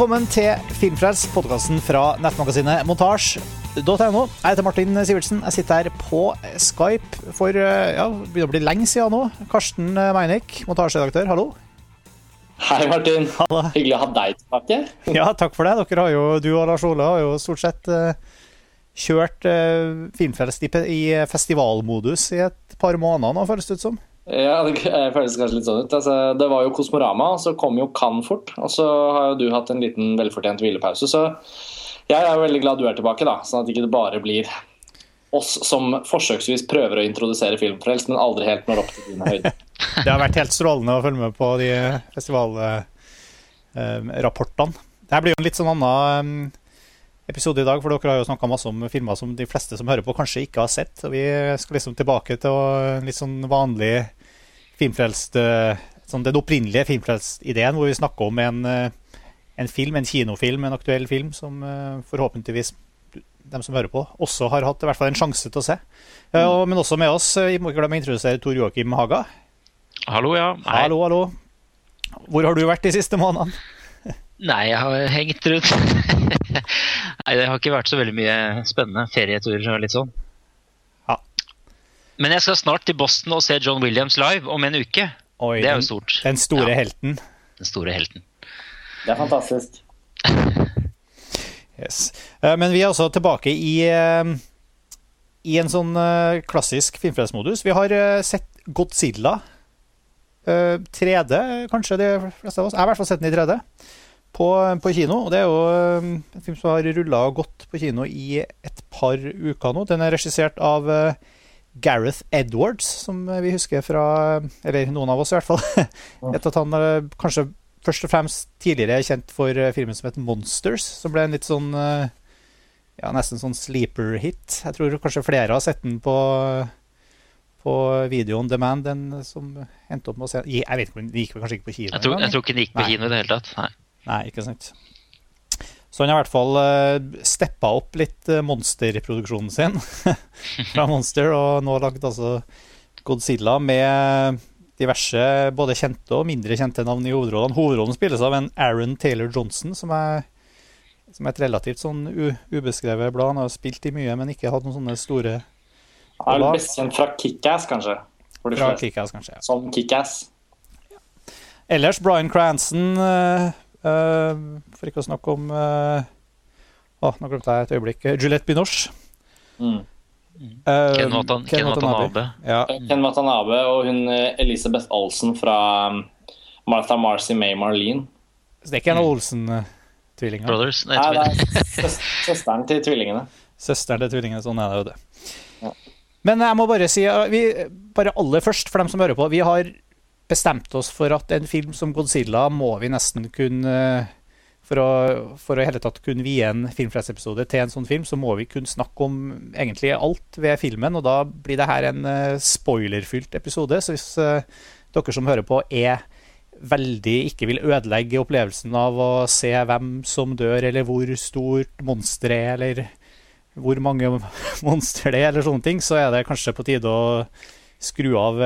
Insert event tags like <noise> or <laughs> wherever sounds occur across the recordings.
Velkommen til Filmfrels, podkasten fra nettmagasinet montasj.no. Jeg heter Martin Sivertsen. Jeg sitter her på Skype for eh, ja, begynner å bli lenge siden nå. Karsten Meinik, montasjeredaktør, hallo. Hei, Martin. Hallo. Hyggelig å ha deg tilbake. <laughs> Ja, takk for det. Dere har jo, du og Lars Ole har jo stort sett uh, kjørt Filmfrelst i, i festivalmodus i et par måneder nå, føles det ut som. Ja, det føles kanskje litt sånn ut. Altså, det var jo Kosmorama, så kom jo Cannes fort. Og så har jo du hatt en liten velfortjent hvilepause. Så jeg er jo veldig glad du er tilbake, da. Sånn at det ikke bare blir oss som forsøksvis prøver å introdusere Filmfrelst, men aldri helt når opp til dine høyder. <laughs> Det har vært helt strålende å følge med på de festivalrapportene. Det blir jo en litt sånn annen episode i dag, for dere har jo snakka masse om filmer som de fleste som hører på, kanskje ikke har sett. Og vi skal liksom tilbake til en litt sånn vanlig filmfrelst sånn Den opprinnelige filmfrelst-ideen, hvor vi snakker om en, en, film, en kinofilm, en aktuell film, som forhåpentligvis de som hører på, også har hatt i hvert fall en sjanse til å se. Mm. Men også med oss, vi må ikke glemme å introdusere Tor Joakim Haga. Hallo, ja. Hei. Hallo, hallo. Hvor har du vært de siste månedene? Nei, jeg har hengt rundt. <laughs> Nei, det har ikke vært så veldig mye spennende. Ferieturer og litt sånn. Men jeg skal snart til Boston og se John Williams live om en uke. Oi, det er jo stort. Den store ja. helten. Den store helten. Det er fantastisk. <laughs> yes. Men vi er også tilbake i, i en sånn klassisk filmfrelsmodus. Vi har sett Godzilla 3D, kanskje de fleste av oss. Jeg har i hvert fall sett den i 3D på, på, kino. og Det er jo en film som har rulla godt på kino i et par uker nå. Den er regissert av Gareth Edwards, som vi husker fra Eller noen av oss, i hvert fall. <laughs> Etter at han er kanskje først og fremst tidligere kjent for filmen som heter Monsters, som ble en litt sånn ja, nesten sånn sleeper-hit. Jeg tror kanskje flere har sett den på på Video on Demand, den som endte opp med å se Jeg vet ikke, Den gikk kanskje ikke på kino? Jeg tror, jeg tror ikke den gikk på Nei. kino i det hele tatt. Nei. Nei, ikke sant. Så han har i hvert fall uh, steppa opp litt uh, monsterproduksjonen sin <laughs> fra Monster, og nå lagd altså Godzilla med diverse både kjente og mindre kjente navn i hovedrollene. Hovedrollen spilles av en Aaron Taylor Johnson, som er, som er et relativt sånn ubeskrevet blad. Han har spilt i mye, men ikke hatt noen sånne store han er best kjent fra Kickass, kanskje. Fra Kickass, kanskje, ja. Som Kickass. Ja. Ellers Bryan Cranston, uh, for ikke å snakke om uh, oh, Nå glemte jeg et øyeblikk. Juliette Binoche. Mm. Ken, Watanabe. Ken, Watanabe. Ja. Ken Watanabe og hun Elisabeth Olsen fra um, Martha Marcy May Marlene. Så det er ikke en Olsen-tvillinga? Brothers? Nei, Nei, det er søsteren til tvillingene. Søsteren til tvillingene, sånn er det jo det. Ja. Men jeg må bare si, vi, bare aller først, for dem som hører på, vi har bestemt oss for at en film som Godzilla må vi nesten kunne For å, for å hele tatt kunne vie en filmfrelsepisode til en sånn film, så må vi kunne snakke om egentlig alt ved filmen. Og da blir det her en spoilerfylt episode. Så hvis uh, dere som hører på, er veldig ikke vil ødelegge opplevelsen av å se hvem som dør, eller hvor stort monsteret er, eller hvor mange <laughs> monster det er, eller sånne ting, så er det kanskje på tide å skru av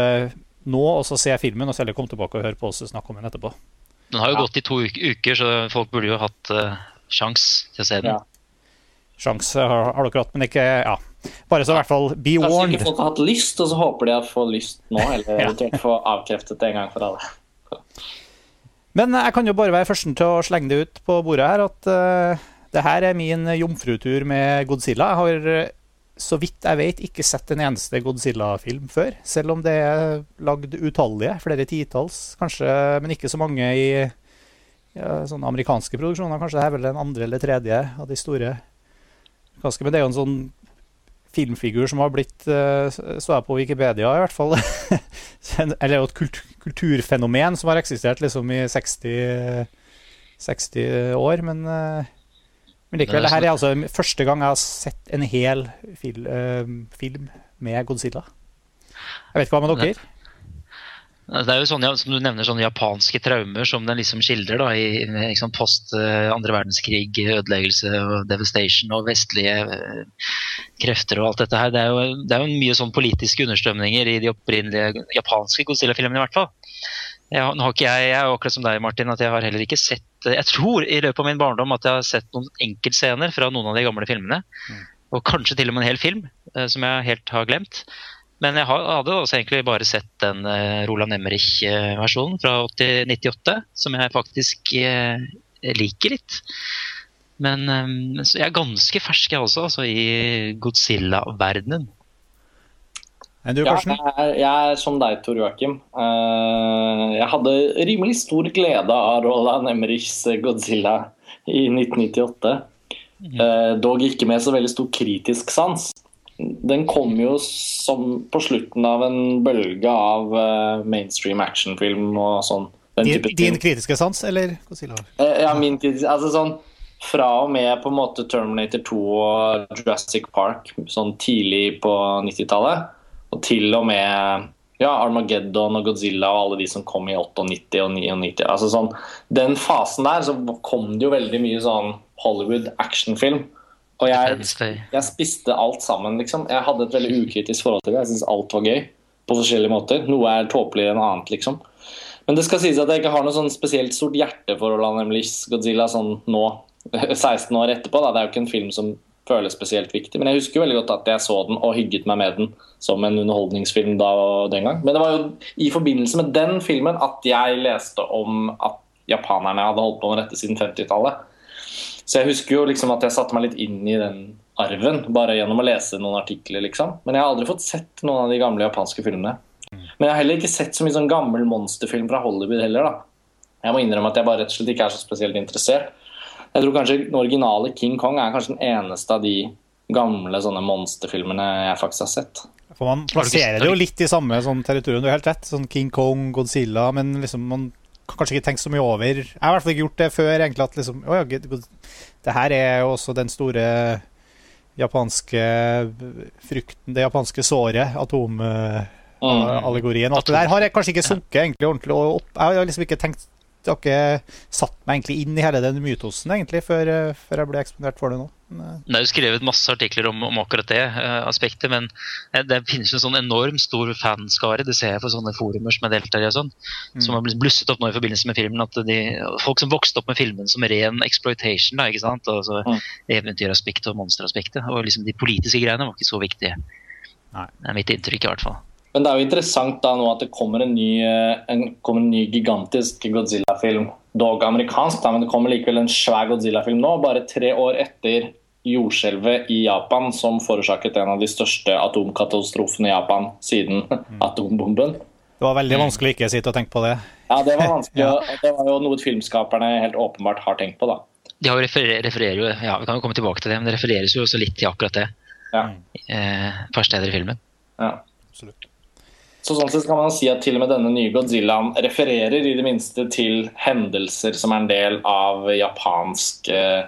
nå og så se filmen, og så heller komme tilbake og høre på oss og snakke om den etterpå. Den har jo ja. gått i to uker, så folk burde jo hatt uh, sjans til å se den. Ja. Sjans har, har, dere hatt, men ikke Ja. Bare så i hvert fall be Kanskje warned. ikke folk har hatt lyst, og så håper de å få lyst nå, <laughs> eller eventuelt få avkreftet det en gang for alle. <laughs> Men jeg kan jo bare være førsten til å slenge det ut på bordet her at uh, det her er min jomfrutur med Godzilla. Jeg har, så vidt jeg vet, ikke sett en eneste Godzilla-film før. Selv om det er lagd utallige, flere titalls, kanskje, men ikke så mange i ja, sånne amerikanske produksjoner. Kanskje det er vel den andre eller tredje av de store. Men det er jo en sånn filmfigur som har blitt Så jeg på Wikipedia, i hvert fall. <laughs> Eller et kulturfenomen som har eksistert liksom i 60, 60 år. Men men likevel, det her er altså første gang jeg har sett en hel fil, uh, film med Godzilla. Jeg vet ikke hva med dere? Det er jo sånne, som du nevner, sånne japanske traumer som den liksom skildrer da, i liksom, post uh, andre verdenskrig, ødeleggelse og devastation og vestlige uh, krefter og alt dette her. Det er jo, det er jo mye sånn politiske understrømninger i de opprinnelige japanske Godzilla-filmene i hvert fall. Ja, nå har ikke jeg, jeg er jo akkurat som deg, Martin, at jeg har heller ikke sett Jeg tror i løpet av min barndom at jeg har sett noen enkeltscener fra noen av de gamle filmene. Og kanskje til og med en hel film, eh, som jeg helt har glemt. Men jeg hadde også egentlig bare sett den eh, Roland Emmerich-versjonen fra 80 98, som jeg faktisk eh, liker litt. Men eh, så jeg er ganske fersk, jeg også, altså, i Godzilla-verdenen. Enn du, Ja, Karsten? jeg, er, jeg er som deg, Tor Joakim. Eh, jeg hadde rimelig stor glede av Roland Emmerichs Godzilla i 1998. Eh, dog ikke med så veldig stor kritisk sans. Den kom jo som på slutten av en bølge av eh, mainstream actionfilm og sånn. Den Din, din kritiske sans, eller Godzilla? Ja, min kritiske altså sånn fra og med på en måte Terminator 2 og Jurassic Park sånn tidlig på 90-tallet, og til og med ja, Armageddon og Godzilla og alle de som kom i 98 og 99. Altså sånn, den fasen der så kom det jo veldig mye sånn Hollywood actionfilm. Og jeg, jeg spiste alt sammen, liksom. Jeg hadde et veldig ukritisk forhold til det. Jeg syns alt var gøy på forskjellige måter. Noe er tåpeligere enn annet, liksom. Men det skal sies at jeg ikke har noe sånn spesielt stort hjerte for Roland nemlig Godzilla sånn nå, <laughs> 16 år etterpå. Da. Det er jo ikke en film som føles spesielt viktig. Men jeg husker jo veldig godt at jeg så den og hygget meg med den som en underholdningsfilm da og den gang. Men det var jo i forbindelse med den filmen at jeg leste om at japanerne hadde holdt på med dette siden 50-tallet. Så jeg husker jo liksom at jeg satte meg litt inn i den arven bare gjennom å lese noen artikler, liksom. Men jeg har aldri fått sett noen av de gamle japanske filmene. Men jeg har heller ikke sett så mye sånn gammel monsterfilm fra Hollywood heller, da. Jeg må innrømme at jeg bare rett og slett ikke er så spesielt interessert. Jeg tror kanskje den originale King Kong er kanskje den eneste av de gamle sånne monsterfilmene jeg faktisk har sett. For man plasserer det jo litt i samme sånn territorium, du har helt rett. Sånn King Kong, Godzilla, men liksom man kan kanskje ikke tenke så mye over Jeg har i hvert fall ikke gjort det før, egentlig, at liksom Å ja, God- det her er jo også den store japanske frykten, det japanske såret, atomallegorien. Og alt det der har jeg kanskje ikke sunket egentlig ordentlig opp. Jeg har liksom ikke tenkt har ikke satt meg egentlig inn i hele den mytosen egentlig før, eh, før jeg ble eksponert for det nå. Men, eh, Det er jo skrevet masse artikler om, om akkurat det uh, aspektet, men det finnes en sånn enormt stor fanskare, det ser jeg på sånne forumer som jeg deltar i, og sånn, som har blitt blusset opp nå i forbindelse med filmen. at de, Folk som vokste opp med filmen som ren exploitation, da, ikke sant? Altså, Mm. Eventyraspektet og monsteraspektet. Og liksom de politiske greiene var ikke så viktige. Nei. Det er mitt inntrykk, i hvert fall. Men det er jo interessant da nå at det kommer en ny, eh, en, kommer en ny gigantisk Godzilla-film. Dog amerikansk, da, men det kommer likevel en svær Godzilla-film nå, bare tre år etter jordskjelvet i Japan som forårsaket en av de største atomkatastrofene i Japan siden <laughs> atombomben. det var veldig vanskelig å ikke sitte og tenke på det. Ja, Det var <laughs> vanskelig, og det var jo noe filmskaperne helt åpenbart har tenkt på. da. De har jo referer, refererer jo, ja, Vi kan jo komme tilbake til det, men det refereres jo også litt til akkurat det. Ja, Eh, par steder i filmen. ja. Absolutt. Så sånn sett kan man si at til og med denne nye Godzillaen refererer i det minste til hendelser som er en del av japansk eh,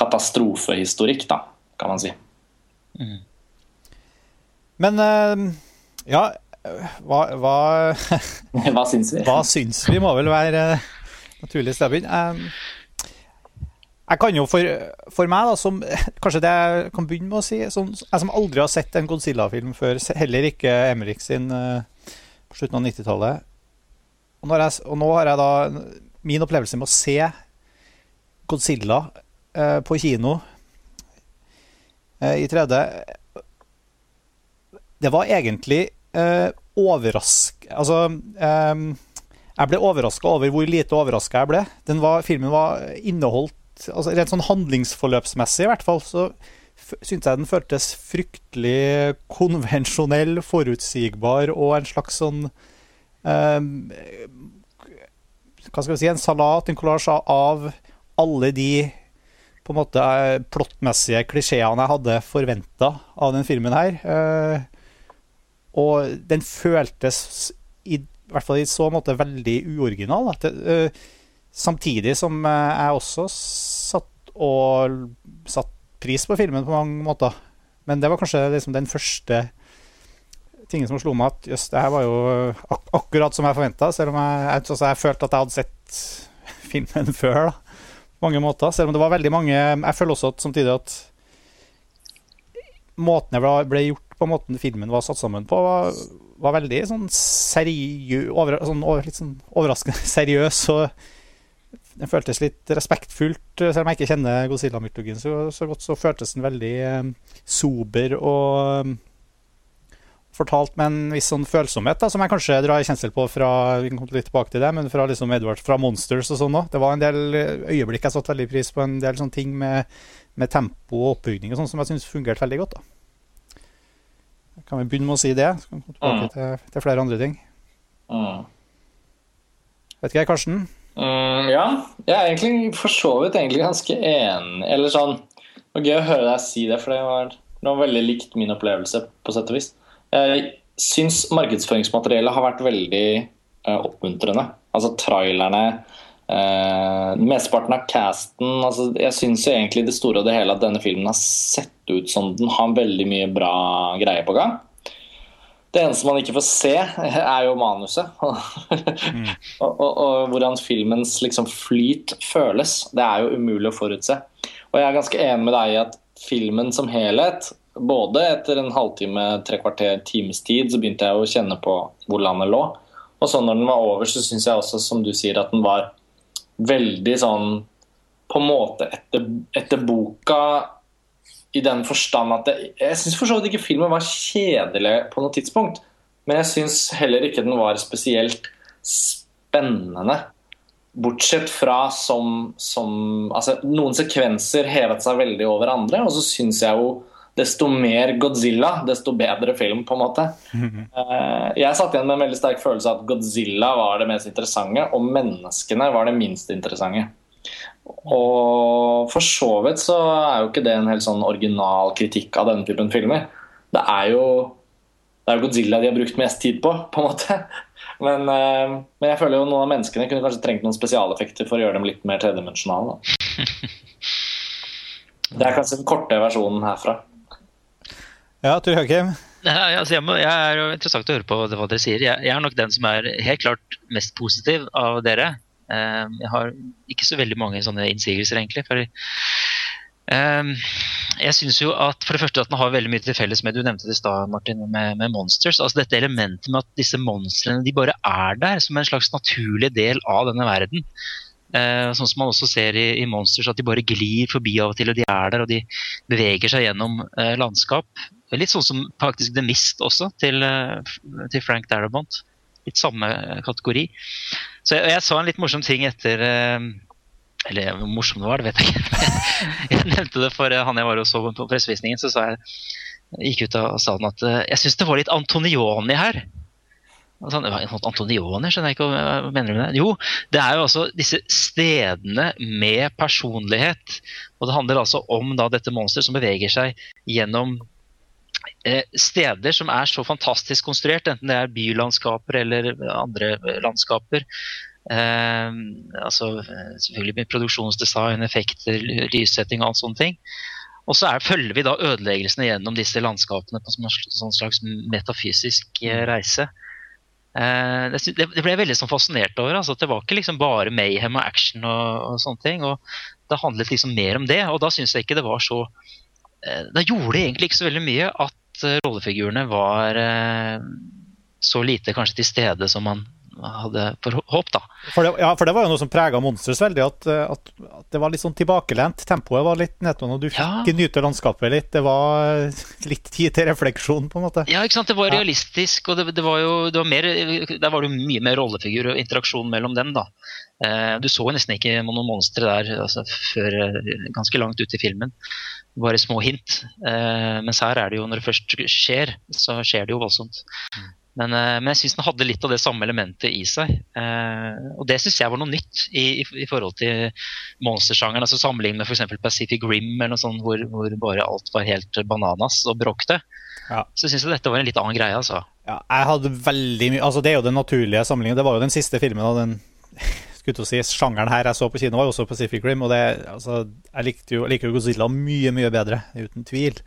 katastrofehistorikk, da, kan man si. Men eh, ja, hva, hva, <laughs> Hva syns vi? hva syns vi, må vel være eh, naturlig sted å begynne. Jeg kan jo for, for meg, da, som kanskje det jeg kan begynne med å si som, Jeg som aldri har sett en Godzilla-film før, heller ikke Emrik sin eh, på slutten av 90-tallet. Og, og nå har jeg da min opplevelse med å se Godzilla eh, på kino eh, i 3D Det var egentlig eh, overrask... Altså eh, Jeg ble overraska over hvor lite overraska jeg ble. Var, filmen var inneholdt altså Rent sånn handlingsforløpsmessig, i hvert fall, så syntes jeg den føltes fryktelig konvensjonell, forutsigbar og en slags sånn eh, Hva skal vi si En salat, en kollasj av alle de på en måte eh, plottmessige klisjeene jeg hadde forventa av den filmen her. Eh, og den føltes i, i hvert fall i så måte veldig uoriginal. Da. Det, eh, samtidig som eh, jeg også og satt pris på filmen på mange måter. Men det var kanskje liksom den første tingen som slo meg at jøss, det her var jo ak akkurat som jeg forventa. Selv om jeg, jeg, altså, jeg følte at jeg hadde sett <laughs> filmen før, da. På mange måter. Selv om det var veldig mange Jeg føler også at samtidig at måten det ble- ble gjort på måten filmen var satt sammen på, var, var veldig sånn seriøs over, sånn, Litt sånn overraskende <laughs> seriøs. Og den føltes litt respektfullt. Selv om jeg ikke kjenner Godzilla-mytologien så, så, godt, så føltes den veldig um, sober og um, fortalt med en viss sånn følsomhet, da, som jeg kanskje drar kjensel på fra vi kan komme litt tilbake til det, men fra liksom Edward, fra Monsters og sånn òg. Det var en del øyeblikk jeg satte veldig pris på, en del sånne ting med, med tempo og oppbygning og sånn som jeg syns fungerte veldig godt. da. Kan vi begynne med å si det? Så kan vi komme tilbake mm. til, til, flere andre ting. Mm. Vet ikke jeg, Karsten? Mm, ja, jeg er egentlig for så vidt egentlig ganske enig. Eller sånn Det var gøy å høre deg si det, for det var, det var veldig likt min opplevelse, på sett og vis. Jeg syns markedsføringsmateriellet har vært veldig uh, oppmuntrende. Altså trailerne, uh, mesteparten av casten. Altså, jeg syns egentlig det store og det hele at denne filmen har sett ut som den har veldig mye bra greier på gang. Det eneste man ikke får se, <laughs> er jo manuset. <laughs> mm. og, og, og, hvordan filmens liksom, flyt føles. Det er jo umulig å forutse. Og jeg er ganske enig med deg i at filmen som helhet både etter en halvtime, tre kvarter, times tid, så begynte jeg å kjenne på hvor landet lå. Og så når den var over, så syns jeg også, som du sier, at den var veldig sånn På en måte etter, etter boka i den forstand at det, Jeg syns for så vidt ikke filmen var kjedelig på noe tidspunkt. Men jeg syns heller ikke den var spesielt spennende. Bortsett fra som, som altså, Noen sekvenser hevet seg veldig over andre, og så syns jeg jo desto mer Godzilla, desto bedre film, på en måte. <laughs> Eh, jeg satt igjen med en veldig sterk følelse av at Godzilla var det mest interessante, og menneskene var det minst interessante. Og for så vidt så er jo ikke det en helt sånn original kritikk av denne typen filmer. Det er jo, det er jo Godzilla de har brukt mest tid på, på en måte. Men, eh, men, jeg føler jo noen av menneskene kunne kanskje trengt noen spesialeffekter for å gjøre dem litt mer tredimensjonale. <laughs> Det er kanskje den korte versjonen herfra. Ja, Tor Hakim? Ja, altså jeg, må, jeg, er jo interessant å høre på hva dere sier. Jeg, jeg, er nok den som er helt klart mest positiv av dere. Ehm, jeg har ikke så veldig mange sånne innsigelser, egentlig. For, um, jeg syns jo at for det første at den har veldig mye til felles med du nevnte det i stad, Martin, med, med, Monsters. altså Dette elementet med at disse monstrene de bare er der som en slags naturlig del av denne verden. Uh, sånn som man også ser i, i, Monsters, at de bare glir forbi av og til, og de er der og de beveger seg gjennom uh, landskap. Litt sånn som faktisk The Mist også, til, eh, til Frank Darabont. Litt samme kategori. Så jeg, jeg, sa en litt morsom ting etter eh, Eller hvor morsom det var, det vet jeg ikke. <laughs> jeg nevnte det for han jeg var og så på pressevisningen. Så sa jeg, gikk ut og sa at eh, jeg syns det var litt Antonioni her. Sånn, Antonioni, skjønner jeg ikke hva mener du med det? Jo, det er jo altså disse stedene med personlighet. Og det handler altså om da dette monsteret som beveger seg gjennom Eh, steder som er så fantastisk konstruert, enten det er bylandskaper eller andre landskaper. Eh, altså selvfølgelig med produksjonsdesign, effekter, lyssetting og alt sånne ting. Og så er, følger vi da ødeleggelsene gjennom disse landskapene på en sånn slags metafysisk eh, reise. Eh, det, det ble jeg veldig sånn fascinert over. Altså, det var ikke liksom bare mayhem og action og, og sånne ting. og Det handlet liksom mer om det. Og da syns jeg ikke det var så eh, Da gjorde det egentlig ikke så veldig mye at Eh, rollefigurene var eh, så lite kanskje til stede som man hadde forhåpt da. For det, ja, for det var jo noe som prega Monsters veldig, at, at, at, det var litt sånn tilbakelent. Tempoet var litt nedpå og du fikk ja. nyte landskapet litt. Det var litt tid til refleksjon, på en måte. Ja, ikke sant. Det var realistisk, og det, det var jo det var mer, der var det jo mye mer rollefigur og interaksjon mellom dem, da. Eh, du så jo nesten ikke noen monstre der altså, før ganske langt ut i filmen bare små hint. Eh, mens her er det jo, når det først skjer, så skjer det jo voldsomt. Men, eh, men, jeg syns den hadde litt av det samme elementet i seg. Eh, og det syns jeg var noe nytt i, i, i forhold til monstersjangeren. altså Sammenlignet med f.eks. Pacific Rim, eller noe sånt, hvor, hvor, bare alt var helt bananas og bråkte. Ja. Så syns jeg dette var en litt annen greie. altså. Ja, jeg hadde veldig mye, altså Det er jo den naturlige sammenligningen. Det var jo den siste filmen av den skulle si, sjangeren her jeg så på kino, var jo også Pacific Rim. Og det, altså, jeg likte jo, liker jo Godzilla mye, mye bedre, uten tvil.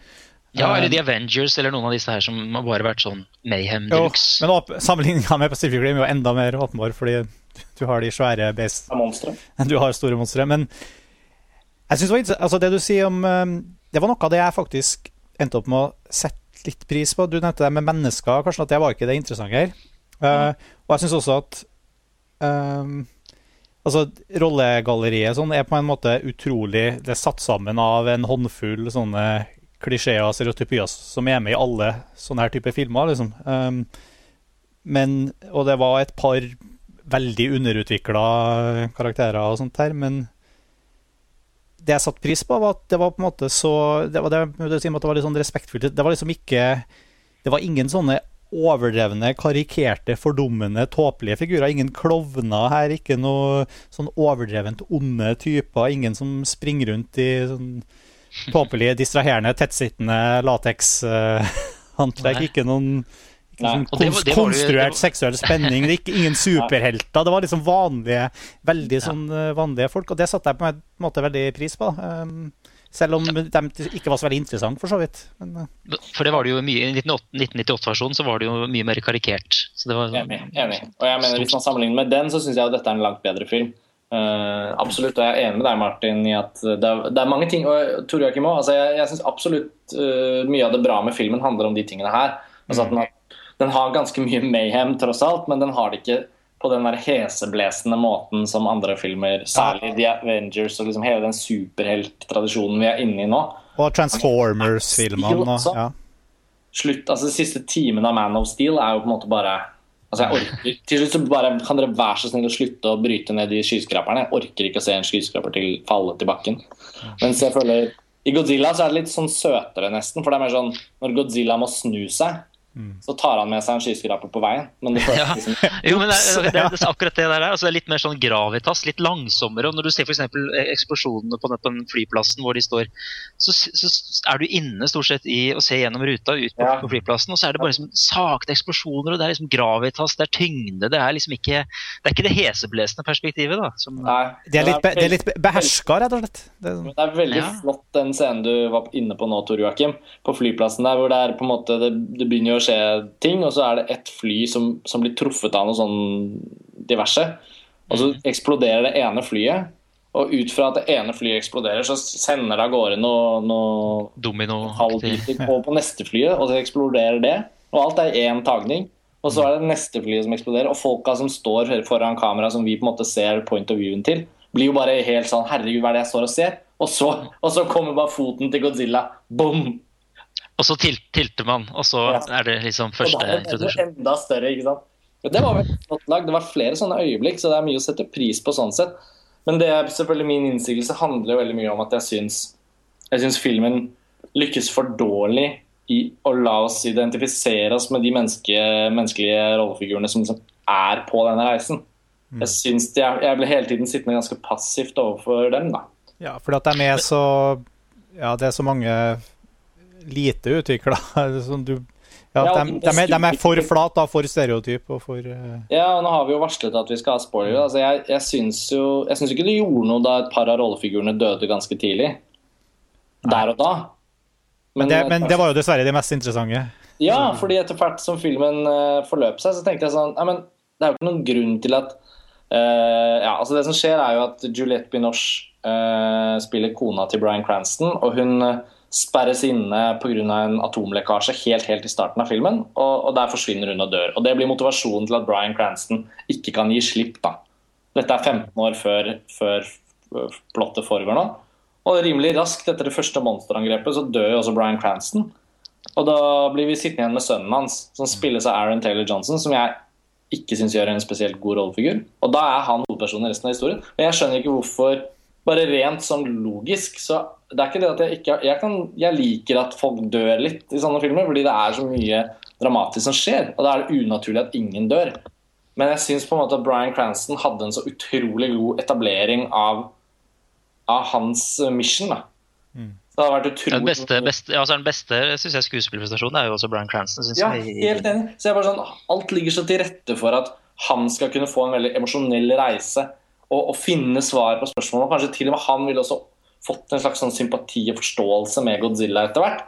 Ja, eller The Avengers eller noen av disse her som har bare vært sånn mayhem deluxe. Men sammenligninga med Pacific Rim er jo enda mer åpenbar, fordi du har de svære base <laughs> Du har store monstre. Men jeg synes det var altså det du sier om um, Det var noe av det jeg faktisk endte opp med å sette litt pris på Du nevnte det med mennesker, kanskje at det var ikke det interessante her. Uh, og jeg syns også at um, Altså, Rollegalleriet sånn er på en måte utrolig Det er satt sammen av en håndfull sånne klisjeer og stereotypier som er med i alle sånne her type filmer. liksom. Um, men, og det var et par veldig underutvikla karakterer og sånt her, men det jeg satte pris på, var at det var på en måte så Det var, det, det var litt sånn respektfullt. Det var liksom ikke Det var ingen sånne overdrevne, karikerte, fordummende, tåpelige figurer. Ingen klovner her, ikke noe sånn overdrevent onde typer. Ingen som springer rundt i sånn tåpelige, distraherende, tettsittende latekshåndverk. Uh, ikke noen ikke sånn det var, det konstruert seksuell spenning. Ikke, ingen <laughs> superhelter. Det var liksom vanlige, veldig sånn uh, vanlige folk, og det satte jeg på en måte veldig pris på. Um, selv om de ikke var så veldig interessant, for så vidt. Men, uh. For det var det jo mye, I 1998-versjonen så var det jo mye mer karikert. Var, enig, enig. Og jeg mener Hvis man sammenligner med den, så syns jeg at dette er en langt bedre film. Uh, absolutt, og jeg er enig med deg, Martin, i at det er, det er mange ting og Tor Joakim òg. Altså, jeg jeg syns absolutt uh, mye av det bra med filmen handler om de tingene her. Altså, at den, har, den har ganske mye mayhem, tross alt, men den har det ikke på den der heseblesende måten som andre filmer, særlig The Avengers og liksom hele den superhelttradisjonen vi er inne i nå. Og Transformers-filmene. Ja. Slutt, altså De siste timene av Man of Steel er jo på en måte bare Altså jeg orker, Til slutt så bare kan dere være så snill å slutte å bryte ned de skyskraperne. Jeg orker ikke å se en skyskraper til falle til bakken. Mens jeg føler i Godzilla så er det litt sånn søtere, nesten. For det er mer sånn når Godzilla må snu seg, Mm. Så tar han med seg en skyskraper på veien. Men det <laughs> ja. liksom Jo, men det, er, det, er <laughs> akkurat det der. Altså, det er litt mer sånn gravitas, litt langsommere. Og når du ser f.eks. eksplosjonene på den flyplassen hvor de står, så, så, er du inne stort sett i å se gjennom ruta ut på, ja. på flyplassen, og så er det bare liksom sakte eksplosjoner, og det er liksom gravitas, det er tyngde. Det er liksom ikke det er ikke det heseblesende perspektivet, da. Som, Nei, det er litt, be, det er litt beherska, rett og slett. Det, det er veldig ja. flott den scenen du var inne på nå, Tor Joakim, på flyplassen der, hvor det er på en måte det, det begynner å skje ting, og så er det ett fly som, som, blir truffet av noe sånn diverse. Og så mm. eksploderer det ene flyet. Og ut fra at det ene flyet eksploderer, så sender det av gårde noe, noe halvbiter på, på neste flyet, og så eksploderer det. Og alt er én tagning. Og så er det neste flyet som eksploderer, og folka som står foran kamera, som vi på en måte ser point of viewen til, blir jo bare helt sånn Herregud, hva er det jeg står og ser? Og så, og så kommer bare foten til Godzilla. Boom! Og så til, tilter man, og så ja. er det liksom første introduksjon. Enda større, ikke sant. Det var veldig flott lag. Det var flere sånne øyeblikk, så det er mye å sette pris på sånn sett. Men det er selvfølgelig min innsigelse handler veldig mye om at jeg syns, jeg syns filmen lykkes for dårlig i å la oss identifisere oss med de menneske, menneskelige rollefigurene som liksom er på denne reisen. Mm. Jeg synes de er, jeg ble hele tiden sittende ganske passivt overfor dem. da. Ja, fordi at det er så Ja, det er så mange lite utvikla. <laughs> Sånn ja, de, de, er, de, er, for flate, for stereotyp og for uh... Ja, og nå har vi jo varslet at vi skal ha spoiler. Altså, jeg jeg syns jo Jeg syns ikke det gjorde noe da et par av rollefigurene døde ganske tidlig. Der og da. Men, men, det, men det, var jo dessverre det mest interessante. Ja, fordi etter hvert som filmen uh, forløp seg, så tenkte jeg sånn Nei, men det er jo ikke noen grunn til at uh, Ja, altså det som skjer, er jo at Juliette Binoche spiller kona til Bryan Cranston, og hun sperres inne pga. en atomlekkasje helt, helt i starten av filmen. Og, og, der forsvinner hun og dør. Og Det blir motivasjonen til at Bryan Cranston ikke kan gi slipp. da. Dette er 15 år før, før plottet foregår nå. Og rimelig raskt etter det første monsterangrepet så dør jo også Bryan Cranston. Og da blir vi sittende igjen med sønnen hans, som spilles av Aaron Taylor Johnson, som jeg ikke syns gjør en spesielt god rollefigur. Og da er han hovedpersonen i resten av historien. Men jeg skjønner ikke hvorfor bare rent sånn logisk, så det er ikke det at jeg ikke jeg, kan, jeg, liker at folk dør litt i sånne filmer, fordi det er så mye dramatisk som skjer. Og da er det unaturlig at ingen dør. Men jeg syns på en måte at Bryan Cranston hadde en så utrolig god etablering av, av hans mission. da. Mm. Det hadde vært utrolig... Den beste, beste, altså den beste synes jeg, er jo også Bryan Cranston. ja, jeg... helt enig. Så jeg bare sånn, Alt ligger så til rette for at han skal kunne få en veldig emosjonell reise og, og, finne svar på spørsmål. Og kanskje til og med han vil også fått en slags sånn sympati og forståelse med Godzilla etter hvert.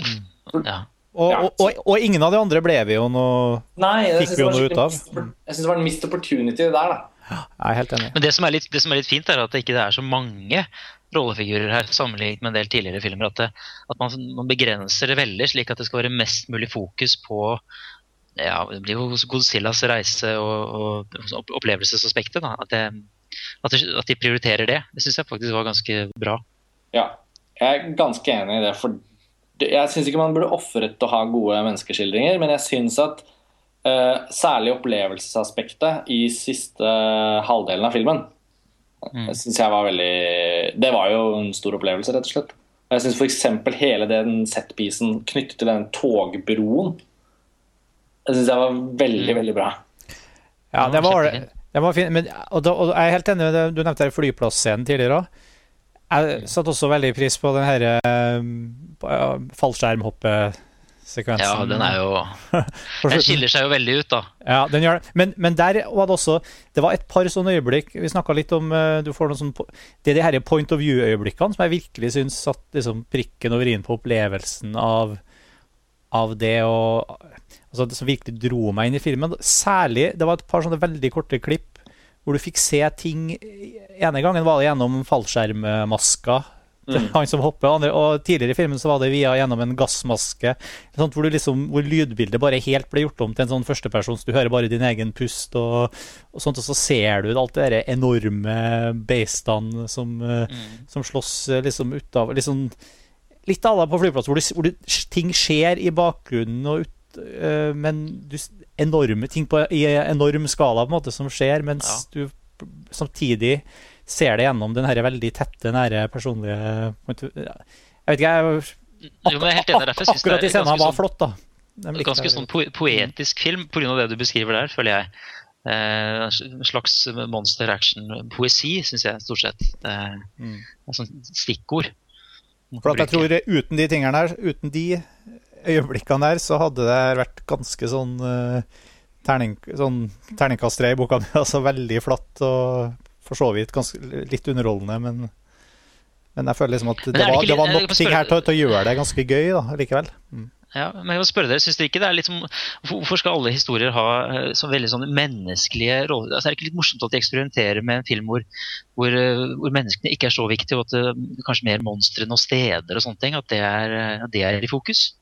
Mm. Ja. Og, og, og, ingen av de andre ble vi jo noe Nei, fikk vi jo noe ut av. Jeg syns det var en missed opportunity der, da. Jeg er helt enig. Men det som er litt, som er litt fint, er at det ikke er så mange rollefigurer her, sammenlignet med en del tidligere filmer. At, det, at man, man, begrenser det veldig, slik at det skal være mest mulig fokus på ja, det blir jo Godzillas reise og, og opplevelsesaspektet. Da. At, det, at, de, at de prioriterer det. Det syns jeg faktisk var ganske bra. Ja, jeg er ganske enig i det. for jeg syns ikke man burde ofret å ha gode menneskeskildringer, men jeg syns at uh, særlig opplevelsesaspektet i siste halvdelen av filmen mm. synes jeg var veldig Det var jo en stor opplevelse, rett og slett. Jeg syns f.eks. hele den setpisen knyttet til den togbroen Jeg syns jeg var veldig, mm. veldig bra. Ja, det var, fint. Men, og, da, og jeg er helt enig med det du nevnte flyplassscenen tidligere òg. Jeg satte også veldig pris på den herre uh, fallskjermhoppesekvensen. Ja, den er jo <laughs> Den skiller seg jo veldig ut, da. Ja, den gjør det. Men, men der var det også Det var et par sånne øyeblikk Vi snakka litt om uh, du får noen sånne, Det er de her point of view-øyeblikkene som jeg virkelig syns satte liksom, prikken over i-en på opplevelsen av, av det og altså, Det som virkelig dro meg inn i filmen. Særlig Det var et par sånne veldig korte klipp hvor du fikk se ting ene gangen var det gjennom fallskjermmaska mm. han som hopper. Andre, og tidligere i filmen så var det via gjennom en gassmaske. Sånt, hvor, liksom, hvor, lydbildet bare helt ble gjort om til en sånn førstepersons. Du hører bare din egen pust, og, og, sånt, og så ser du alt det enorme beistene som, mm. som slåss liksom utav liksom, Litt à la på flyplass, hvor, hvor du, ting skjer i bakgrunnen, og ut, men du, enorme ting på, i enorm skala på en måte som skjer, mens ja. du samtidig ser det gjennom den her veldig tette, nære personlige Jeg vet ikke, jeg, ak ak ak akkurat de scenene var sånn, flott, da. Ganske sånn po poetisk film pga. det du beskriver der, føler jeg. Eh, en slags monster action-poesi, syns jeg stort sett. Eh, mm. sånn stikkord. For at jeg tror uten de tingene her, uten de øyeblikkene der, så hadde det vært ganske sånn uh, terning, sånn terningkast tre i boka mi. <laughs> Altså veldig flatt og for så vidt ganske, litt underholdende, men, men jeg føler liksom at det, det, var, det var, nok ting her til, til, å gjøre det ganske gøy da, likevel. Mm. Ja, men jeg må spørre dere, synes dere ikke det er litt som, Hvorfor skal alle historier ha eh, så veldig sånn menneskelige roller? Altså, er det ikke litt morsomt at de eksperimenterer med en film hvor, hvor, eh, hvor menneskene ikke er så viktige, og at det kanskje mer monstre og steder og sånne ting, at det er, at det er i fokus?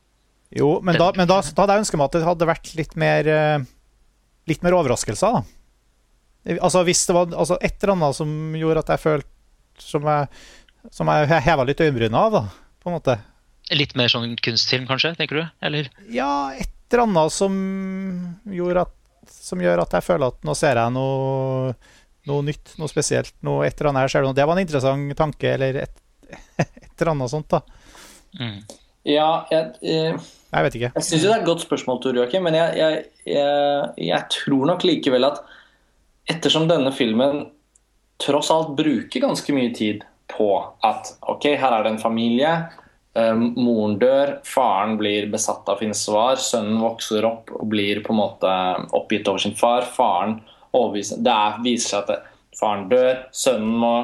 Jo, men, da, men da, da, hadde jeg ønsket meg at det hadde vært litt mer, eh, litt mer overraskelser. da. Altså Hvis det var altså, et eller annet som gjorde at jeg følte Som jeg, som jeg heva litt øyenbrynene av, da, på en måte. Litt mer sånn kunstfilm, kanskje? tenker du? Eller? Ja, et eller annet som, gjorde at, som gjør at jeg føler at nå ser jeg noe, noe nytt, noe spesielt. Noe et eller annet her ser du Det var en interessant tanke, eller et, <laughs> et eller annet sånt, da. Mm. Ja, jeg, jeg jeg vet ikke. Jeg syns det er et godt spørsmål, Tor Joakim, men jeg, jeg, jeg, tror nok likevel at ettersom denne filmen tross alt bruker ganske mye tid på at ok, her er det en familie. Um, moren dør, faren blir besatt av Finnsvar, sønnen vokser opp og blir på en måte oppgitt over sin far. Faren overbeviser Det er, viser seg at faren dør, sønnen må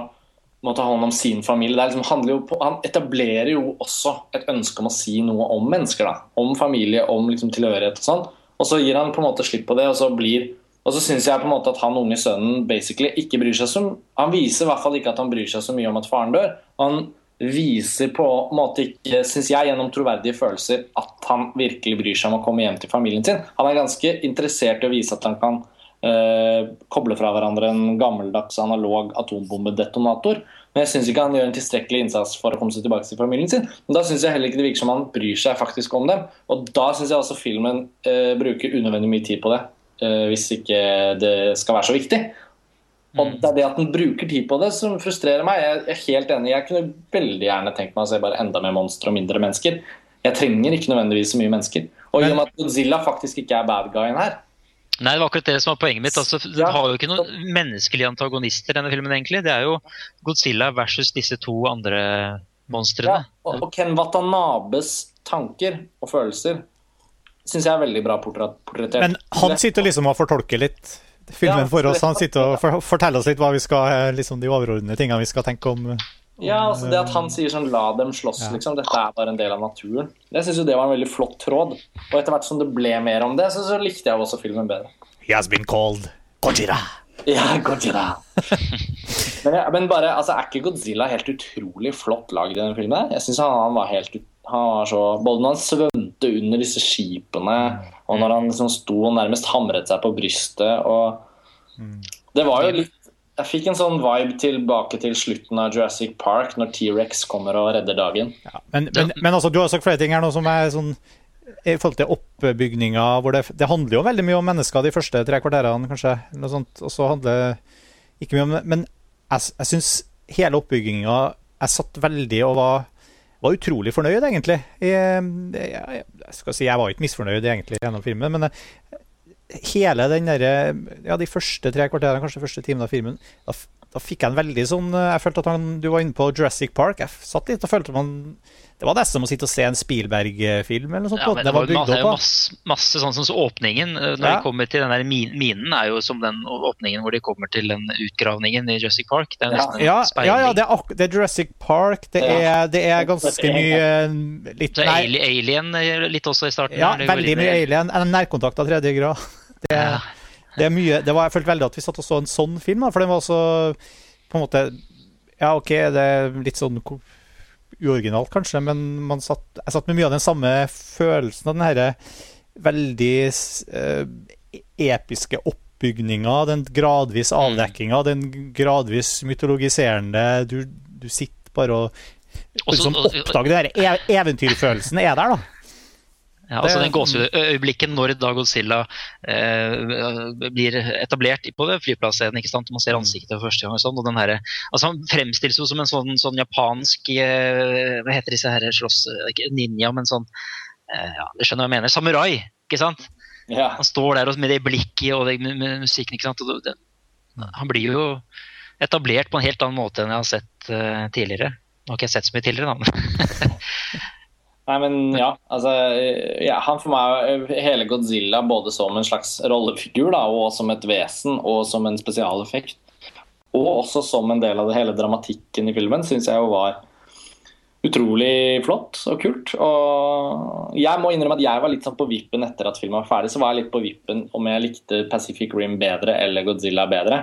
må ta hånd om sin familie. Liksom, på, han etablerer jo også et ønske om å si noe om mennesker. Da. Om familie, om liksom, tilhørighet og sånn. Og så gir han på en måte slipp på det, og så blir så syns jeg på en måte at han unge sønnen basically ikke bryr seg så Han viser i hvert fall ikke at han bryr seg så mye om at faren dør. Han viser på en måte ikke, syns jeg, gjennom troverdige følelser at han virkelig bryr seg om å komme hjem til familien sin. Han er ganske interessert i å vise at han kan eh, koble fra hverandre en gammeldags analog atombombedetonator. Men jeg syns ikke han gjør en tilstrekkelig innsats for å komme seg tilbake til familien sin. Men da syns jeg heller ikke det virker som han bryr seg faktisk om dem. Og da syns jeg også filmen eh, bruker unødvendig mye tid på det, eh, hvis ikke det skal være så viktig. Og mm. det er det at den bruker tid på det som frustrerer meg. Jeg er helt enig. Jeg kunne veldig gjerne tenkt meg å se bare enda mer monstre og mindre mennesker. Jeg trenger ikke nødvendigvis så mye mennesker. Og i og med at Godzilla faktisk ikke er bad guyen her, Nei, det var akkurat det som var poenget mitt. Altså, Den ja. har jo ikke noen menneskelige antagonister, denne filmen. egentlig. Det er jo Godzilla versus disse to andre monstrene. Ja, og, og Ken Watanabes tanker og følelser syns jeg er veldig bra portrettert. Men han sitter liksom og fortolker litt filmen ja, for oss. Han sitter og for, forteller oss litt hva vi skal, liksom de overordnede tingene vi skal tenke om. Ja, altså det at han sier sånn 'la dem slåss', ja. liksom. Dette er bare en del av naturen. Jeg syns jo det var en veldig flott tråd. Og etter hvert som det ble mer om det, så, så likte jeg også filmen bedre. He has been called Gojira. <laughs> Ja, Godzilla. men, ja, men bare, altså, er ikke Godzilla helt utrolig flott lagd i den filmen? Jeg synes han, han var helt han var så, Både når han svømte under disse skipene, og når han liksom sto og nærmest hamret seg på brystet og Det var jo litt Jeg fikk en sånn vibe tilbake til slutten av Jurassic Park, når T-rex kommer og redder dagen. Ja, men, men, men altså, du har sagt flere ting her nå som er sånn i forhold til oppbygninga det, det, handler jo veldig mye om mennesker de første tre kvarterene, kanskje. Noe sånt, og så handler det ikke mye om det. Men jeg, jeg syns hele oppbygginga Jeg satt veldig og var, var utrolig fornøyd, egentlig. Jeg, jeg, jeg, skal si, jeg var ikke misfornøyd egentlig gjennom filmen, men hele den derre Ja, de første tre kvarterene, kanskje første timen av filmen, da, da fikk jeg en veldig sånn Jeg følte at han, du var inne på Jurassic Park. Jeg satt litt og følte man det var nesten som å sitte og se en Spielberg-film. eller noe sånt. Ja, men det, var, det var masse, masse, sånn som så åpningen eh, når ja. de kommer til den der minen, er jo som den åpningen hvor de kommer til den utgravningen i Jurassic Park. Det er nesten ja. en speiling. Ja, ja det, er, det, er, Jurassic Park. Det er, det er ganske mye litt, nei, Alien eh, litt også i starten. Ja, veldig mye Alien. En nærkontakt av tredje grad. Det er, det er mye det var, Jeg følte veldig at vi satt og så en sånn film, for den var så på en måte Ja, OK, det er litt sånn uoriginalt, kanskje, men satt, jeg satt med mye av den samme følelsen av den herre veldig eh, episke oppbygninga, den gradvis mm. avdekkinga, den gradvis mytologiserende Du, du sitter bare og liksom oppdager her e-, eventyrfølelsen er der, da. Ja, altså den gåsehudøyeblikket når da Godzilla eh, blir etablert på det flyplassscenen. ikke sant? Man ser mm. ansiktet for første gang. og sånn, og den her, altså Han fremstilles jo som en sånn, sånn japansk eh, Hva heter disse her slåss... Ikke ninja, men sånn eh, ja, Du skjønner hva jeg mener? Samurai, ikke sant? Ja. Han står der med det blikket og det, med, med musikken. ikke sant? Det, han blir jo etablert på en helt annen måte enn jeg har sett uh, tidligere. Nå har ikke jeg sett så mye tidligere, da. <laughs> Nei, men ja. Altså, ja, han for meg hele Godzilla både som en slags rollefigur da, og som et vesen og som en spesialeffekt. Og også som en del av det hele dramatikken i filmen, syns jeg jo var utrolig flott og kult. Og jeg må innrømme at jeg var litt sånn på vippen etter at filmen var ferdig. Så var jeg litt på vippen om jeg likte Pacific Rim bedre eller Godzilla bedre.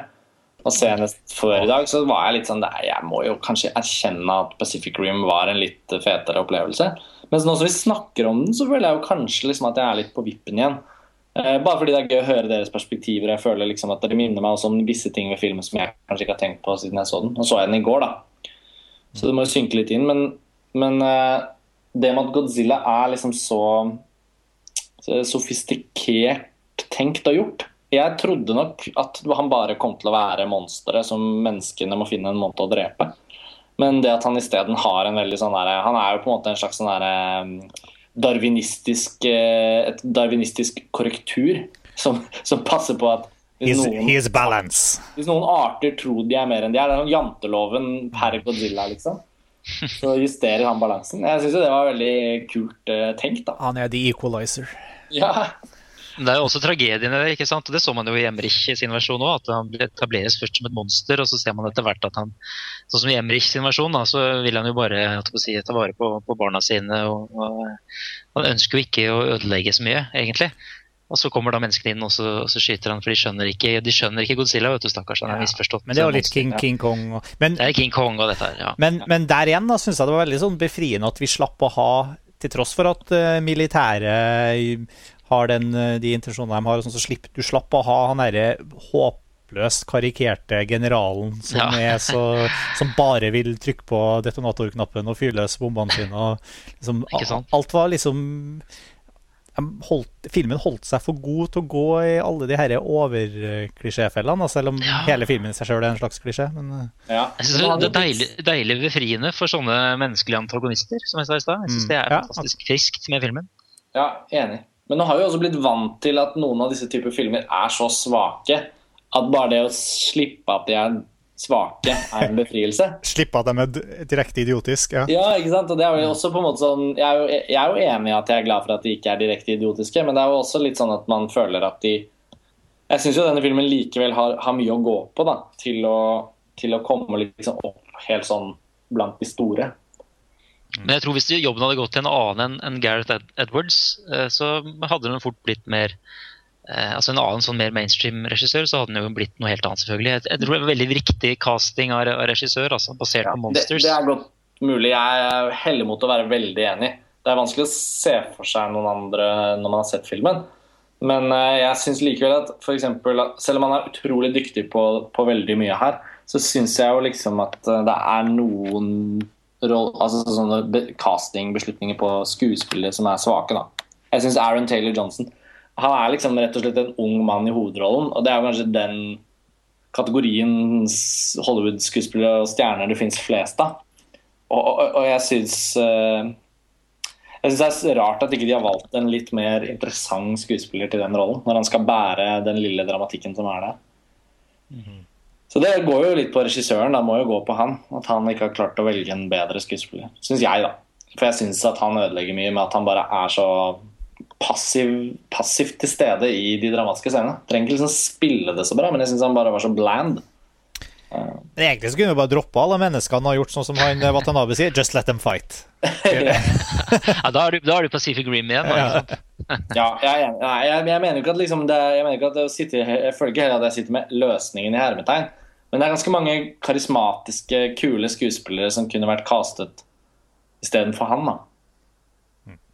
Og senest før i dag så var jeg litt sånn nei, Jeg må jo kanskje erkjenne at Pacific Rim var en litt fetere opplevelse. Mens nå som vi snakker om den, så føler jeg jo kanskje liksom at jeg er litt på vippen igjen. Eh, bare fordi det er gøy å høre deres perspektiver. Jeg føler liksom at Det minner meg også om visse ting ved filmen som jeg kanskje ikke har tenkt på siden jeg så den. Nå så jeg den i går, da. Så det må jo synke litt inn. Men, men eh, det med at Godzilla er liksom så, så sofistikert tenkt og gjort Jeg trodde nok at han bare kom til å være monsteret som menneskene må finne en måte å drepe. Men det at han isteden har en veldig sånn der, Han er jo på en måte en slags sånn der, eh, darwinistisk, eh, et darwinistisk korrektur som, som passer på at hvis noen, He's, balance. hvis noen arter tror de er mer enn de er, det er sånn janteloven per Godzilla, liksom. Så justerer han balansen. Jeg syns det var veldig kult uh, tenkt. da. Han er the equalizer. Ja, det er jo også tragedien i det. ikke sant? Og Det så man jo i Emrich sin versjon òg. At han etableres først som et monster, og så ser man etter hvert at han Sånn som i Emrich sin versjon, da, så vil han jo bare si, ta vare på, på barna sine. Og, og, Han ønsker jo ikke å ødelegge så mye, egentlig. Og så kommer da menneskene inn og så, og så skyter han, for de skjønner ikke, de skjønner ikke Godzilla. vet du, stakkars, han er misforstått. Men det er jo litt King, King Kong. Og, men, det er King Kong og dette her, ja. Men, men der igjen da, syns jeg det var veldig sånn befriende at vi slapp å ha til tross for at uh, militæret har den, eh, de intensjonene de har, sånn, så slipp, du slapp å ha han derre håpløst karikerte generalen som, ja. så, som, bare vil trykke på detonatorknappen og fyre løs bombene sine. Og liksom, alt var liksom holdt, Filmen holdt seg for god til å gå i alle de her overklisjéfellene, selv om ja. hele filmen i seg sjøl er en slags klisjé. Men, eh. ja. Jeg synes det er deilig, deilig befriende for sånne menneskelige antagonister, som jeg sa i stad. Jeg syns mm. det er fantastisk friskt med filmen. Ja, enig. Men nå har vi også blitt vant til at noen av disse typer filmer er så svake at bare det å slippe at de er svake, er en befrielse. <laughs> slippe at de er direkte idiotiske? Ja. ja, ikke sant. Og det er jo også på en måte sånn jeg er, jo, jeg er, jo, enig i at jeg er glad for at de ikke er direkte idiotiske, men det er jo også litt sånn at man føler at de Jeg syns jo denne filmen likevel har, har, mye å gå på da, til å, til å komme liksom opp helt sånn blant de store. Men jeg tror hvis jobben hadde gått til en annen enn Gareth Edwards, eh, så hadde den fort blitt mer eh, altså en annen sånn mer mainstream-regissør, så hadde den jo blitt noe helt annet, selvfølgelig. Jeg, tror det var veldig riktig casting av, regissør, altså, basert på Monsters. det er godt mulig. Jeg er heldig mot å være veldig enig. Det er vanskelig å se for seg noen andre når man har sett filmen. Men eh, jeg syns likevel at for eksempel, selv om han er utrolig dyktig på, på veldig mye her, så syns jeg jo liksom at det er noen roll, altså sånne castingbeslutninger på skuespillere som er svake. da. Jeg syns Aaron Taylor Johnson han er liksom rett og slett en ung mann i hovedrollen, og det er kanskje den kategorien Hollywood-skuespillere og stjerner det fins flest av. Og, og, og jeg syns eh, jeg synes det er rart at ikke de har valgt en litt mer interessant skuespiller til den rollen, når han skal bære den lille dramatikken som er der. Så det går jo litt på regissøren, da må jo gå på han. At han ikke har klart å velge en bedre skuespiller. Syns jeg, da. For jeg syns at han ødelegger mye med at han bare er så passiv, passivt til stede i de dramatiske scenene. Trenger ikke liksom spille det så bra, men jeg syns han bare var så bland. Men egentlig så kunne vi bare droppe alle menneskene og gjort sånn som han eh, Watanabe sier. Just let them fight. <laughs> Ja, da, er du, da er du Pacific Rim igjen. Da, Ja. jeg, jeg, jeg mener ikke at liksom det, jeg mener ikke at det å sitte, jeg føler ikke heller at jeg sitter med løsningen i hermetegn. Men det er ganske mange karismatiske, kule skuespillere som kunne vært castet istedenfor han. da.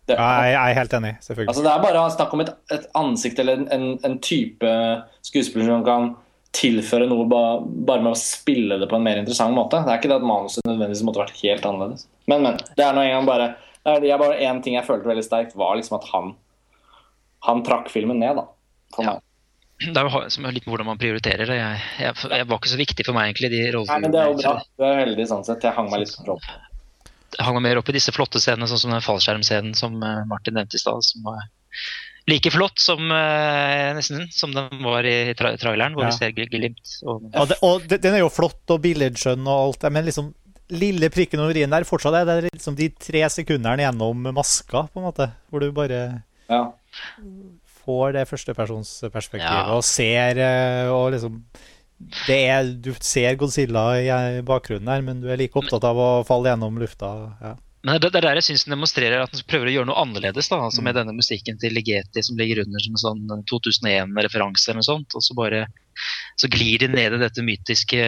Det, Ja, jeg, jeg er helt enig, selvfølgelig. altså, det er bare snakk om et, et ansikt eller en, en, en type skuespiller som kan tilføre noe ba, bare med å spille det på en mer interessant måte. Det er ikke det at manuset nødvendigvis måtte vært helt annerledes. Men, men. Det er nå en gang bare det er, bare En ting jeg følte veldig sterkt, var liksom at han han trakk filmen ned, da. For Ja. meg. Det er jo litt hvordan man prioriterer. det. Jeg, jeg, jeg var ikke så viktig for meg, egentlig, de rollene. Nei, men det er jo bra. Det er veldig sånn sett. Jeg hang meg litt på opp. Jeg hang meg mer opp i disse flotte scenene, sånn som den fallskjermscenen som eh, Martin nevnte i stad. Som var like flott som eh, nesten som den var i tra traileren, hvor Ja. vi ser glimt. Og, ja, det, og det, den er jo flott og billedskjønn og alt, men liksom lille prikken over i-en der fortsatt er det liksom de tre sekundene gjennom maska, på en måte, hvor du bare Ja. Får det førstepersonsperspektivet Ja. og ser eh, og liksom det er, Du ser Godzilla i eh, bakgrunnen her, men du er like opptatt av å falle gjennom lufta. Ja. Men det, det er der jeg syns den demonstrerer at den prøver å gjøre noe annerledes. da, altså Mm. Med denne musikken til Ligeti som ligger under som en sånn 2001-referanse eller noe sånt. Og så bare så glir de ned i dette mytiske,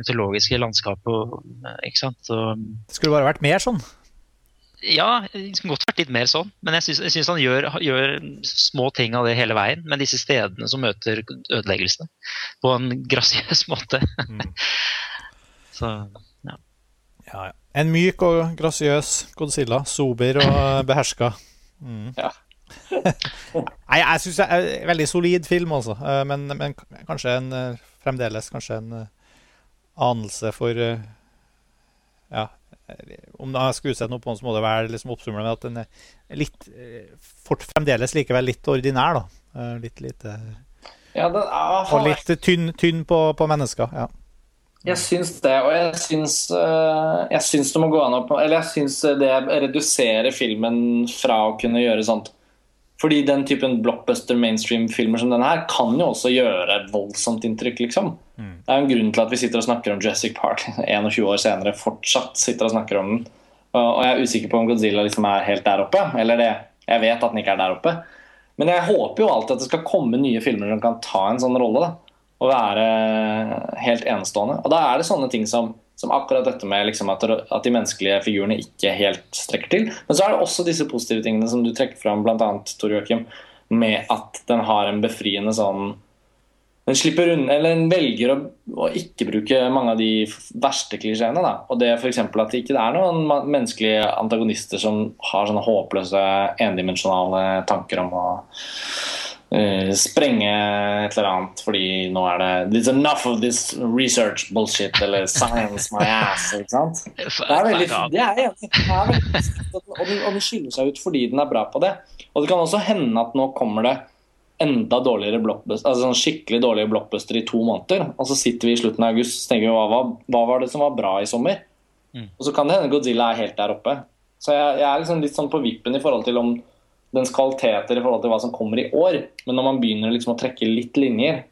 mytologiske landskapet. og, ikke sant? Og, Det skulle bare vært mer sånn. Ja, det skulle godt vært litt mer sånn. Men jeg syns, jeg syns han gjør, gjør små ting av det hele veien. Men disse stedene som møter ødeleggelsene på en grasiøs måte. Mm. <laughs> så Ja, ja. En myk og grasiøs Godzilla. Sober og beherska. Mm. Ja. <laughs> Nei, jeg syns det er en veldig solid film, altså. Eh, Men, men kanskje en eh, fremdeles kanskje en eh, anelse for eh, Ja. Om jeg skulle utsette noe på den, så må det være liksom oppsummere med at den er litt eh, fort, Fremdeles likevel litt ordinær, da. Eh, Litt lite ja den, Og litt tynn, tynn på, på mennesker. Ja. Jeg syns det, og jeg syns, eh, jeg syns det må gå an å Eller jeg syns det reduserer filmen fra å kunne gjøre sånt. Fordi den typen blockbuster mainstream-filmer som denne her kan jo også gjøre voldsomt inntrykk, liksom. Det er jo en grunn til at vi sitter og snakker om Jurassic Park <laughs> 21 år senere, fortsatt sitter og snakker om den. Og jeg er usikker på om Godzilla liksom er helt der oppe. Eller det, jeg vet at den ikke er der oppe. Men jeg håper jo alltid at det skal komme nye filmer som kan ta en sånn rolle. da og være helt enestående. Og da er det sånne ting som, som akkurat dette med liksom at, at de menneskelige figurene ikke helt strekker til. Men så er det også disse positive tingene som du trekker fram, bl.a. Tor Joakim, med at den har en befriende sånn Den slipper unna, eller den velger å, å ikke bruke mange av de verste klisjeene. da. Og det f.eks. at det ikke er noen menneskelige antagonister som har sånne håpløse, endimensjonale tanker om å eh, sprenge et eller annet fordi nå er det There's enough of this research bullshit eller science my ass. ikke sant? <laughs> Det er veldig, det er. Det er veldig og den, og den skiller seg ut fordi den er bra på det. Og det kan også hende at nå kommer det enda dårligere blockbuster, altså sånn skikkelig dårlige blockbuster i to måneder. Og så sitter vi i slutten av august og tenker vi, hva, hva, hva var det som var bra i sommer? Mm. Og så kan det hende Godzilla er helt der oppe. Så jeg, jeg er liksom litt sånn på vippen i forhold til om dens kvaliteter i forhold til hva som kommer i år. Men når man begynner liksom å trekke litt linjer,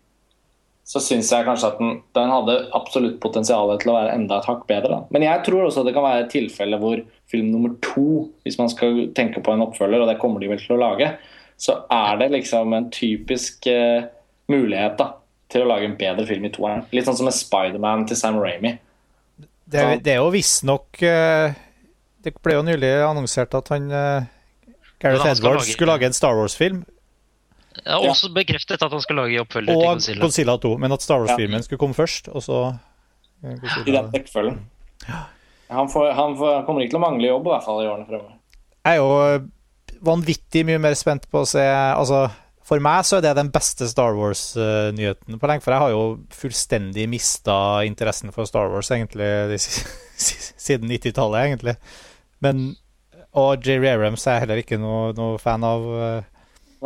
så syns jeg kanskje at den, den hadde absolutt potensial til å være enda et hakk bedre. Da. Men jeg tror også det kan være et tilfelle hvor film nummer to, hvis man skal tenke på en oppfølger, og det kommer de vel til å lage, så er det liksom en typisk uh, mulighet da, til å lage en bedre film i toeren. Litt sånn som med Spiderman til Sam Ramy. Det, det er jo visstnok uh, Det ble jo nylig annonsert at han uh, Gareth Ja, Edwards lage- skulle lage en Star Wars-film, Jeg har også bekreftet at han skal lage oppfølger til og Godzilla. Godzilla 2, men at Star Wars-filmen skulle komme først, og så Godzilla. I den rekkefølgen. Han, får, han, får, han kommer ikke til å mangle jobb i hvert fall i årene fremover. Jeg er jo vanvittig mye mer spent på å se Altså, for meg så er det den beste Star Wars-nyheten på lenge, for jeg har jo fullstendig mista interessen for Star Wars egentlig de si- <laughs> si- siden 90-tallet, egentlig. Men Og Jerry Abrams er jeg heller ikke noe, noe fan av. eh,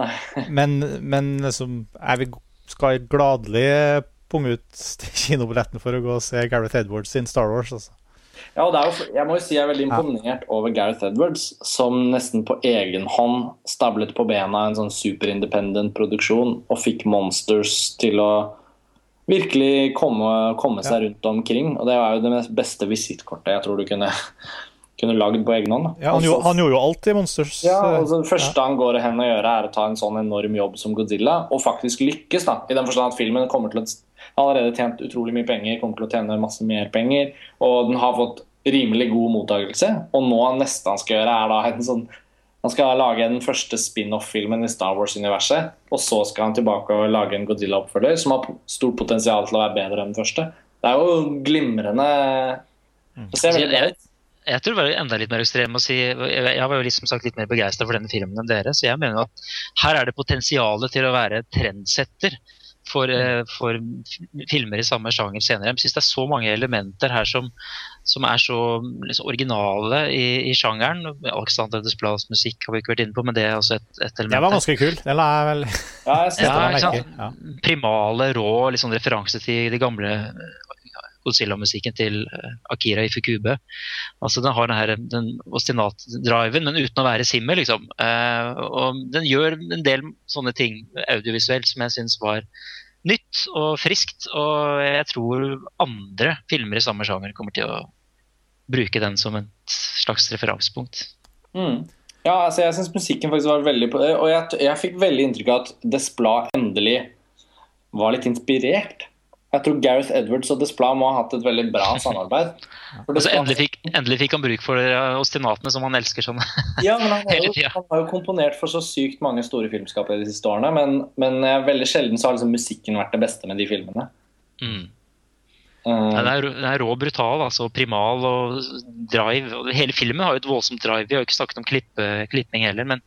<laughs> Men, men liksom Jeg vil, skal gladelig punge ut kinobilletten for å gå og se Gareth Edwards sin Star Wars, altså. Ja, og det jo, jeg må jo si jeg er veldig imponert over Gareth Edwards, som nesten på egen hånd stablet på bena en sånn superindependent produksjon og fikk Monsters til å virkelig komme, komme seg rundt omkring. Og det er jo det beste visittkortet jeg tror du kunne, kunne lagd på egen hånd. Ja, han, Og han gjorde jo alt i Monsters. ja, eh, altså Det første han går hen og gjør, er å ta en sånn enorm jobb som Godzilla, og faktisk lykkes. da, I den forstand at filmen kommer til å allerede tjent utrolig mye penger, kommer til å tjene masse mer penger, og den har fått rimelig god mottakelse. Og nå neste han skal gjøre, er da en sånn Han skal lage den første spin-off-filmen i Star Wars-universet, og så skal han tilbake og lage en Godzilla-oppfølger som har stort potensial til å være bedre enn den første. Det er jo glimrende Det ser veldig bra ut. Jeg tror det var enda litt mer ekstrem å si Jeg var jo liksom sagt litt mer begeistra for denne filmen enn dere, så jeg mener at her er det potensialet til å være trendsetter for, eh, for filmer i samme sjanger senere. Jeg synes det er så mange elementer her som, som er så liksom, originale i, i sjangeren. Alexander Desplas musikk har vi ikke vært inne på, men det er også et, et element. Det var ganske kul. Den er vel Ja, jeg <laughs> Ja, ikke sant? ja. Primale, rå liksom referanse til de gamle Godzilla-musikken til Akira Akira Ifukube. Altså Den har den, her, den ostinat-driven, men uten å være simmer, liksom. Eh, og den gjør en del sånne ting audiovisuelt som jeg syns var nytt og friskt. Og jeg tror andre filmer i samme sjanger kommer til å bruke den som et slags referansepunkt. Mm. Ja, altså jeg syns musikken faktisk var veldig på Og jeg, jeg fikk veldig inntrykk av at Desplat endelig var litt inspirert. Jeg tror Gareth Edwards og Desplat må ha hatt et veldig bra <laughs> samarbeid. Altså, endelig, fikk, endelig fikk han bruk for eh, ostinatene som han elsker sånn. <laughs> Ja, men han, har jo, han har jo komponert for så sykt mange store filmskapere de siste årene, men, men veldig sjelden så har liksom musikken vært det beste med de filmene. Mm. Eh, Ja, den, er, den er rå brutal, altså primal og drive. Og hele filmen har jo et voldsomt drive. Vi har jo ikke snakket om klippe, klipping heller, men,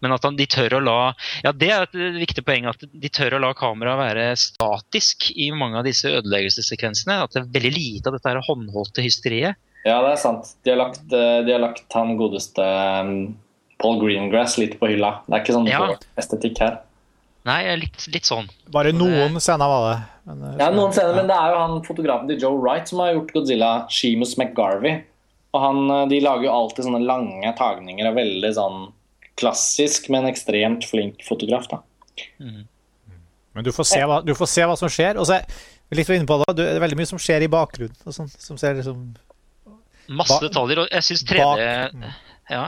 men at han, de tør å la Ja, det er et viktig poeng. At de tør å la kameraet være statisk i mange av disse ødeleggelsessekvensene. At det er veldig lite av dette her håndholdte hysteriet. ja, det er sant. De har lagt, eh, de har lagt han godeste um, Paul Greengrass litt på hylla. Det er ikke sånn Ja. estetikk her. Nei, er litt, litt sånn. Bare noen scener var det. Men, eh, Ja, noen scener, men det er jo han fotografen til Joe Wright som har gjort Godzilla, Sheamus McGarvey. Og han, eh, De lager jo alltid sånne lange tagninger og veldig sånn klassisk, men ekstremt flink fotograf. da. Men du får, se hva, du får se hva som skjer. Og så er litt inne på det, det er veldig mye som skjer i bakgrunnen. Og sånt, som ser liksom Masse detaljer. Og jeg syns bak, 3D ja.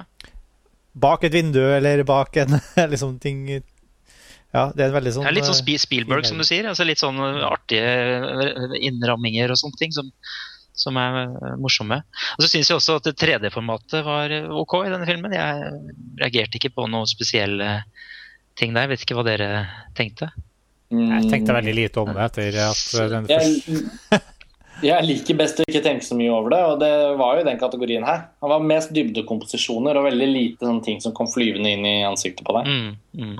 bak et vindu eller bak en <laughs> liksom ting Ja, det er veldig sånn Det er litt sånn eh, Spi- Spielberg, som du sier. altså Litt sånn artige innramminger og sånne ting som, som er eh, morsomme. Og så syns jeg også at 3D-formatet var eh, OK i denne filmen. Jeg reagerte ikke på noen spesielle ting der. Jeg vet ikke hva dere tenkte. Jeg tenkte veldig lite om det etter at eh, den første jeg, liker best å ikke tenke så mye over det, og det var jo den kategorien her. Han var mest dybdekomposisjoner og veldig lite sånne ting som kom flyvende inn i ansiktet på deg. Mm, mm.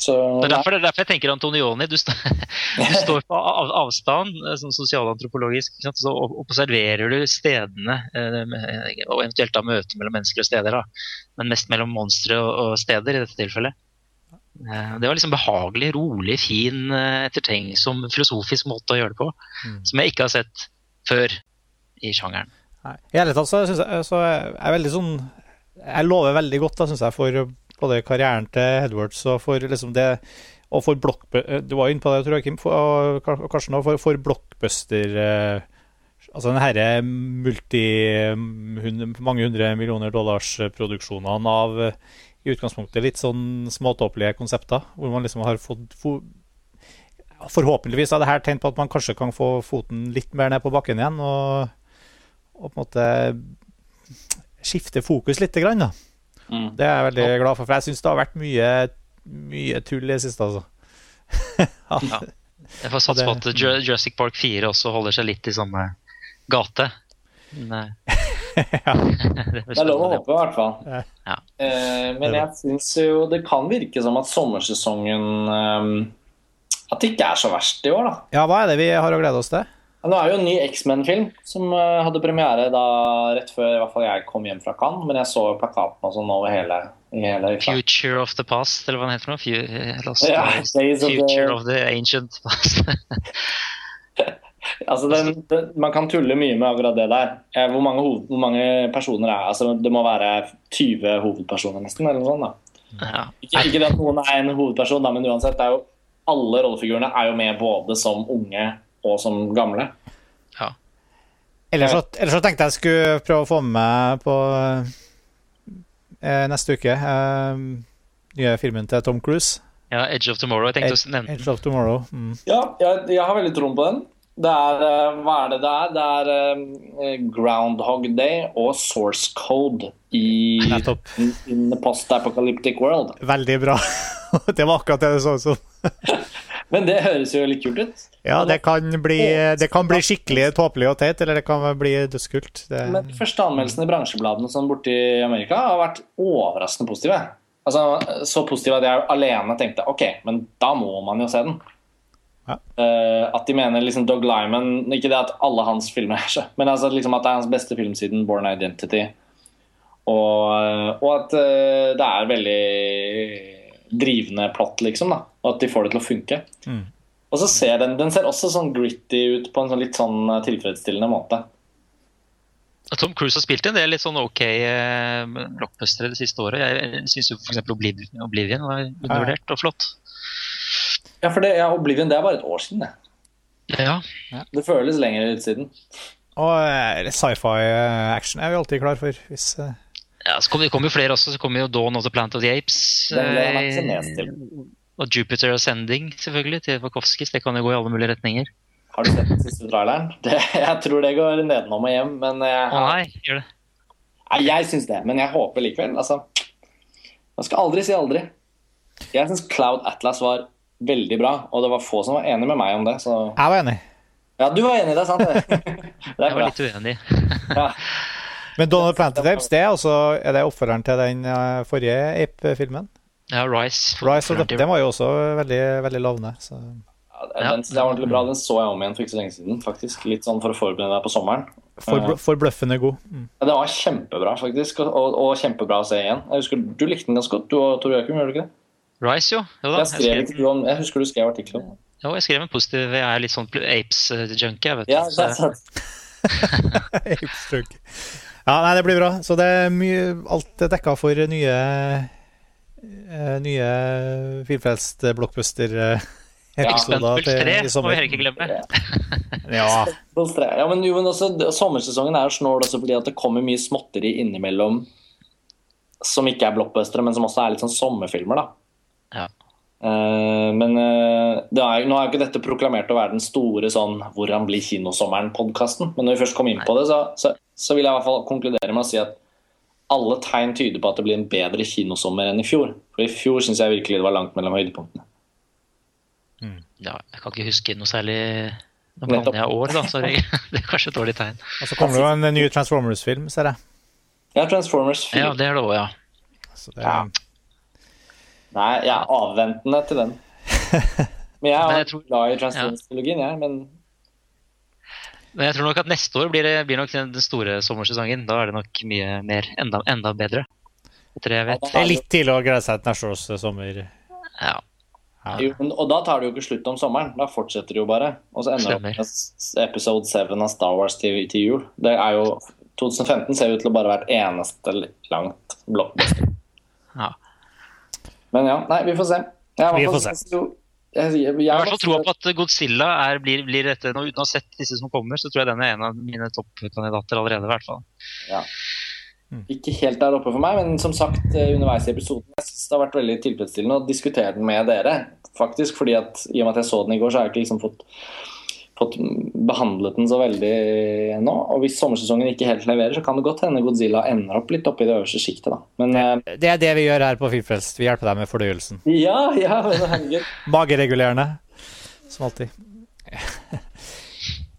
Så Det er derfor, det er derfor jeg tenker Antonioni. Du, st <laughs> du står på av avstand, eh, sånn sosialantropologisk, ikke sant? så observerer du stedene, eh, og eventuelt da møter mellom mennesker og steder. Da. Men mest mellom monstre og, og steder i dette tilfellet. Eh, Det var liksom behagelig, rolig, fin, ettertenksom, filosofisk måte å gjøre det på. Mm. Som jeg ikke har sett før i sjangeren. Nei. I hele tatt så jeg så er jeg veldig sånn Jeg lover veldig godt, da, syns jeg, for både karrieren til Edwards og for liksom det Og for blockbu- Du var jo inne på det, tror jeg, Kim, og Kar- og Karsten, og for, for Altså den herre multi... mange hundre millioner dollars-produksjonene av eh, i utgangspunktet litt sånn småtåpelige konsepter, hvor man liksom har fått for, Forhåpentligvis har det her tegn på at man kanskje kan få foten litt mer ned på bakken igjen, og, og på en måte skifte fokus litt. Grann, da. Mm. Det er jeg veldig glad for, for jeg syns det har vært mye, mye tull i det siste, altså. <laughs> Ja. Jeg får satse på at Jurassic Park 4 også holder seg litt i samme gate. Men, eh, <laughs> Ja. <laughs> det Det er lov å håpe, i hvert fall. Ja. Ja. Eh, men jeg syns jo det kan virke som at sommersesongen eh, At det ikke er så verst i år, da. ja, hva er det vi har å glede oss til? Nå er det jo en ny X-Men-film som eh, hadde premiere da rett før i hvert fall jeg kom hjem fra Cannes. Men jeg så plakaten og sånn over hele, hele Future of the past, eller hva den heter for noe? Eh, Lost Ja. Of the- Future of the ancient past. <laughs> Altså, den, den, Man kan tulle mye med akkurat det der. Eh, Hvor mange, hoved, hvor mange personer er altså, Det må være 20 hovedpersoner, nesten? eller noe sånt da. ja. Ikke, ikke at noen er en hovedperson, da, men uansett. Alle rollefigurene er jo med både som unge og som gamle. ja. Ellers så, ellers så tenkte jeg skulle prøve å få med meg på eh, neste uke eh, nye filmen til Tom Cruise, ja, Edge of Tomorrow. Jeg tenkte å nevne. Edge of Tomorrow. Mm. Ja, jeg, jeg har veldig troen på den. Det er, eh, Hva er det det er? Det er eh, Groundhog Day og Source Code i Nettopp. in, in the post-apocalyptic world. Veldig bra. <laughs> det var akkurat det det så ut som. <laughs> Men det høres jo litt kult ut. Ja, det kan bli, det kan bli skikkelig tåpelig og teit, eller det kan bli dødskult. Det, Men de første anmeldelsen i bransjebladene sånn borti Amerika har vært overraskende positive. Altså, Så positive at jeg alene tenkte ok, men da må man jo se den. Ja. Uh, at de mener liksom Doug Lyman Ikke det at alle hans filmer er så, men altså liksom at det er hans beste film siden Born Identity. Og, og at uh, det er veldig drivende plott, liksom. da Og at de får det til å funke. Mm. Og så ser den, den ser også sånn gritty ut på en sånn litt sånn eh, tilfredsstillende måte. Tom Cruise har spilt en del litt sånn ok eh, blockbustere det siste året. Jeg syns f.eks. Oblivion, Oblivion var undervurdert og flott. Ja, for det, ja, Oblivion det er bare et år siden. det. Ja, Det føles lenger ut siden. Og eh, sci-fi eh, action er vi alltid klar for. Hvis, eh, ja så kommer det kommer jo flere også. Så kommer jo Dawn of the Plant of the Apes. Jeg eh. Og Jupiter Ascending, selvfølgelig, til Wachowskis. Det kan jo gå i alle mulige retninger. Har du sett den siste traileren? <laughs> Det, jeg tror det går nedenom og hjem, men jeg, Å nei, gjør det. Nei, jeg syns det. Men jeg håper likevel. Altså, man skal aldri si aldri. Jeg syns Cloud Atlas var veldig bra, og det var få som var enig med meg om det. Så jeg var enig. ja, du var enig i det, sant? det? <laughs> Det Jeg er var bra. litt uenig. Ja. <laughs> Men Donald Planted Apes, det er, altså, er det oppfølgeren til den eh, forrige Ape-filmen? Ja, Rise. Rise og Den var jo også veldig, veldig lovende. Så. Ja, den, den er ordentlig bra. Den så jeg om igjen for ikke så lenge siden. faktisk Litt sånn for å forberede deg på sommeren. For, forbløffende god. Mm. Ja, det var kjempebra, faktisk. Og, og, og kjempebra å se igjen. Jeg husker Du likte den ganske godt, du og Tor Jørgen, gjør du ikke det? Rise, jo. jo da, Jeg, skrev, jeg, skrev, om, jeg husker du skrev artikkel om det. jo, jeg skrev en positiv Jeg er litt sånn Apes-junkie, jeg, vet du. Ja, det er sant. <laughs> <laughs> Apes-drug. Ja, nei, det blir bra. Så det er mye Alt er dekka for nye eh, Nye Filmfrelst-blockbuster-episoder <laughs> Expendables 3 i må vi heller ikke glemme. Ja. <laughs> Ja, men, jo, men også, Sommersesongen er jo snål også fordi at det kommer mye småtteri innimellom som ikke er blockbustere, men som også er litt sånn sommerfilmer. da. Ja. Eh, men eh, det er, nå er jo ikke dette proklamert å være den store sånn 'Hvordan blir kinosommeren?'-podkasten. Men når vi først kom inn på det, så, så, så vil jeg i hvert fall konkludere med å si at alle tegn tyder på at det blir en bedre kinosommer enn i fjor. For i fjor syns jeg virkelig det var langt mellom høydepunktene. Ja, jeg kan ikke huske noe særlig Nå blander jeg år, da. Sorry. <laughs> Det er kanskje et dårlig tegn. Og så kommer det jo en ny Transformers-film, ser jeg. Ja, Transformers 4. Ja, det er det òg, ja. Altså, det, Ja. Nei, jeg er avventende til den. <laughs> Men jeg er tror- glad i Transformers-trilogien, jeg. Men Men jeg tror nok at neste år blir, det, blir nok den, den store sommersesongen. Da er det nok mye mer, enda, enda bedre. Etter det jeg vet. det er litt tidlig å glede seg til neste års sommer. Ja. Jo, og da tar det jo ikke slutt om sommeren. Da fortsetter det jo bare. Og så ender det opp med episode 7 av Star Wars til, til jul. Det er jo 2015 ser ut til å bare være et eneste langt blockbuster. <laughs> Ja. Men ja, nei, vi får se. Jeg, Vi får se. jo, jeg, jeg, jeg, Jeg har troa på at Godzilla er, blir, blir dette nå. Uten å ha sett disse som kommer, så tror jeg den er en av mine toppkandidater allerede. i hvert fall. Ikke helt der oppe for meg, men som sagt eh, underveis i episoden jeg synes det har vært veldig tilfredsstillende å diskutere den med dere. faktisk, fordi at I og med at jeg så den i går, så har jeg ikke liksom fått, fått behandlet den så veldig nå. Og hvis sommersesongen ikke helt leverer, så kan det godt hende Godzilla ender opp litt oppe i det øverste sjiktet. da. Men eh, Det er det vi gjør her på Filmfrelst. Vi hjelper deg med fordøyelsen. ja, ja. <laughs> Mageregulerende, som alltid.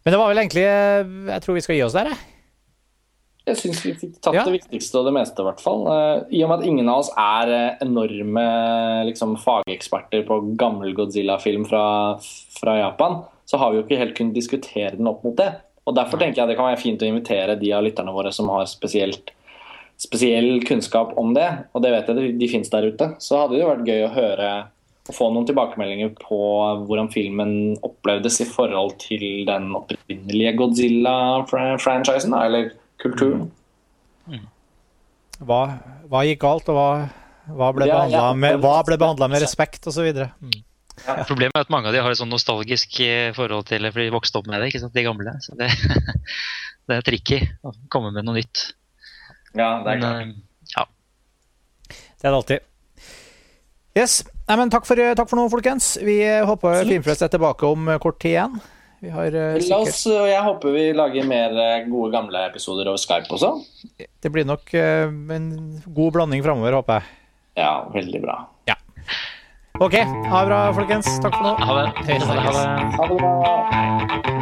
Men det var vel egentlig eh, Jeg tror vi skal gi oss der, jeg. Jeg syns vi fikk tatt Ja. det viktigste og det meste, i hvert fall. Eh, I og med at ingen av oss er enorme liksom, fageksperter på gammel Godzilla-film fra, fra Japan, så har vi jo ikke helt kunnet diskutere den opp mot det. Og Derfor tenker jeg det kan være fint å invitere de av lytterne våre som har spesielt, spesiell kunnskap om det, og det vet jeg de, finnes der ute. Så hadde det jo vært gøy å høre og få noen tilbakemeldinger på hvordan filmen opplevdes i forhold til den opprinnelige Godzilla-franchisen, eller kulturen. Hva, hva gikk galt, og hva, hva ble Ja, behandla ja. med, med respekt, osv. Mm. Problemet er at mange av de har et sånn nostalgisk eh, forhold til det, for de vokste opp med det, ikke sant, de gamle. Så det, <laughs> det er tricky å komme med noe nytt. Ja, det er klart. eh, ja. Det er det alltid. Yes. Nei, men takk for, takk for nå, folkens. Vi eh, håper Filmfest er tilbake om eh, kort tid igjen. Vi har sikkert... La oss, og jeg håper vi lager mer eh, gode gamle episoder over Skype også. Det blir nok eh, en god blanding framover, håper jeg. Ja, veldig bra. OK. Ha det bra, folkens. Takk for nå. Ha det. Ha det. Ha det. Ha det.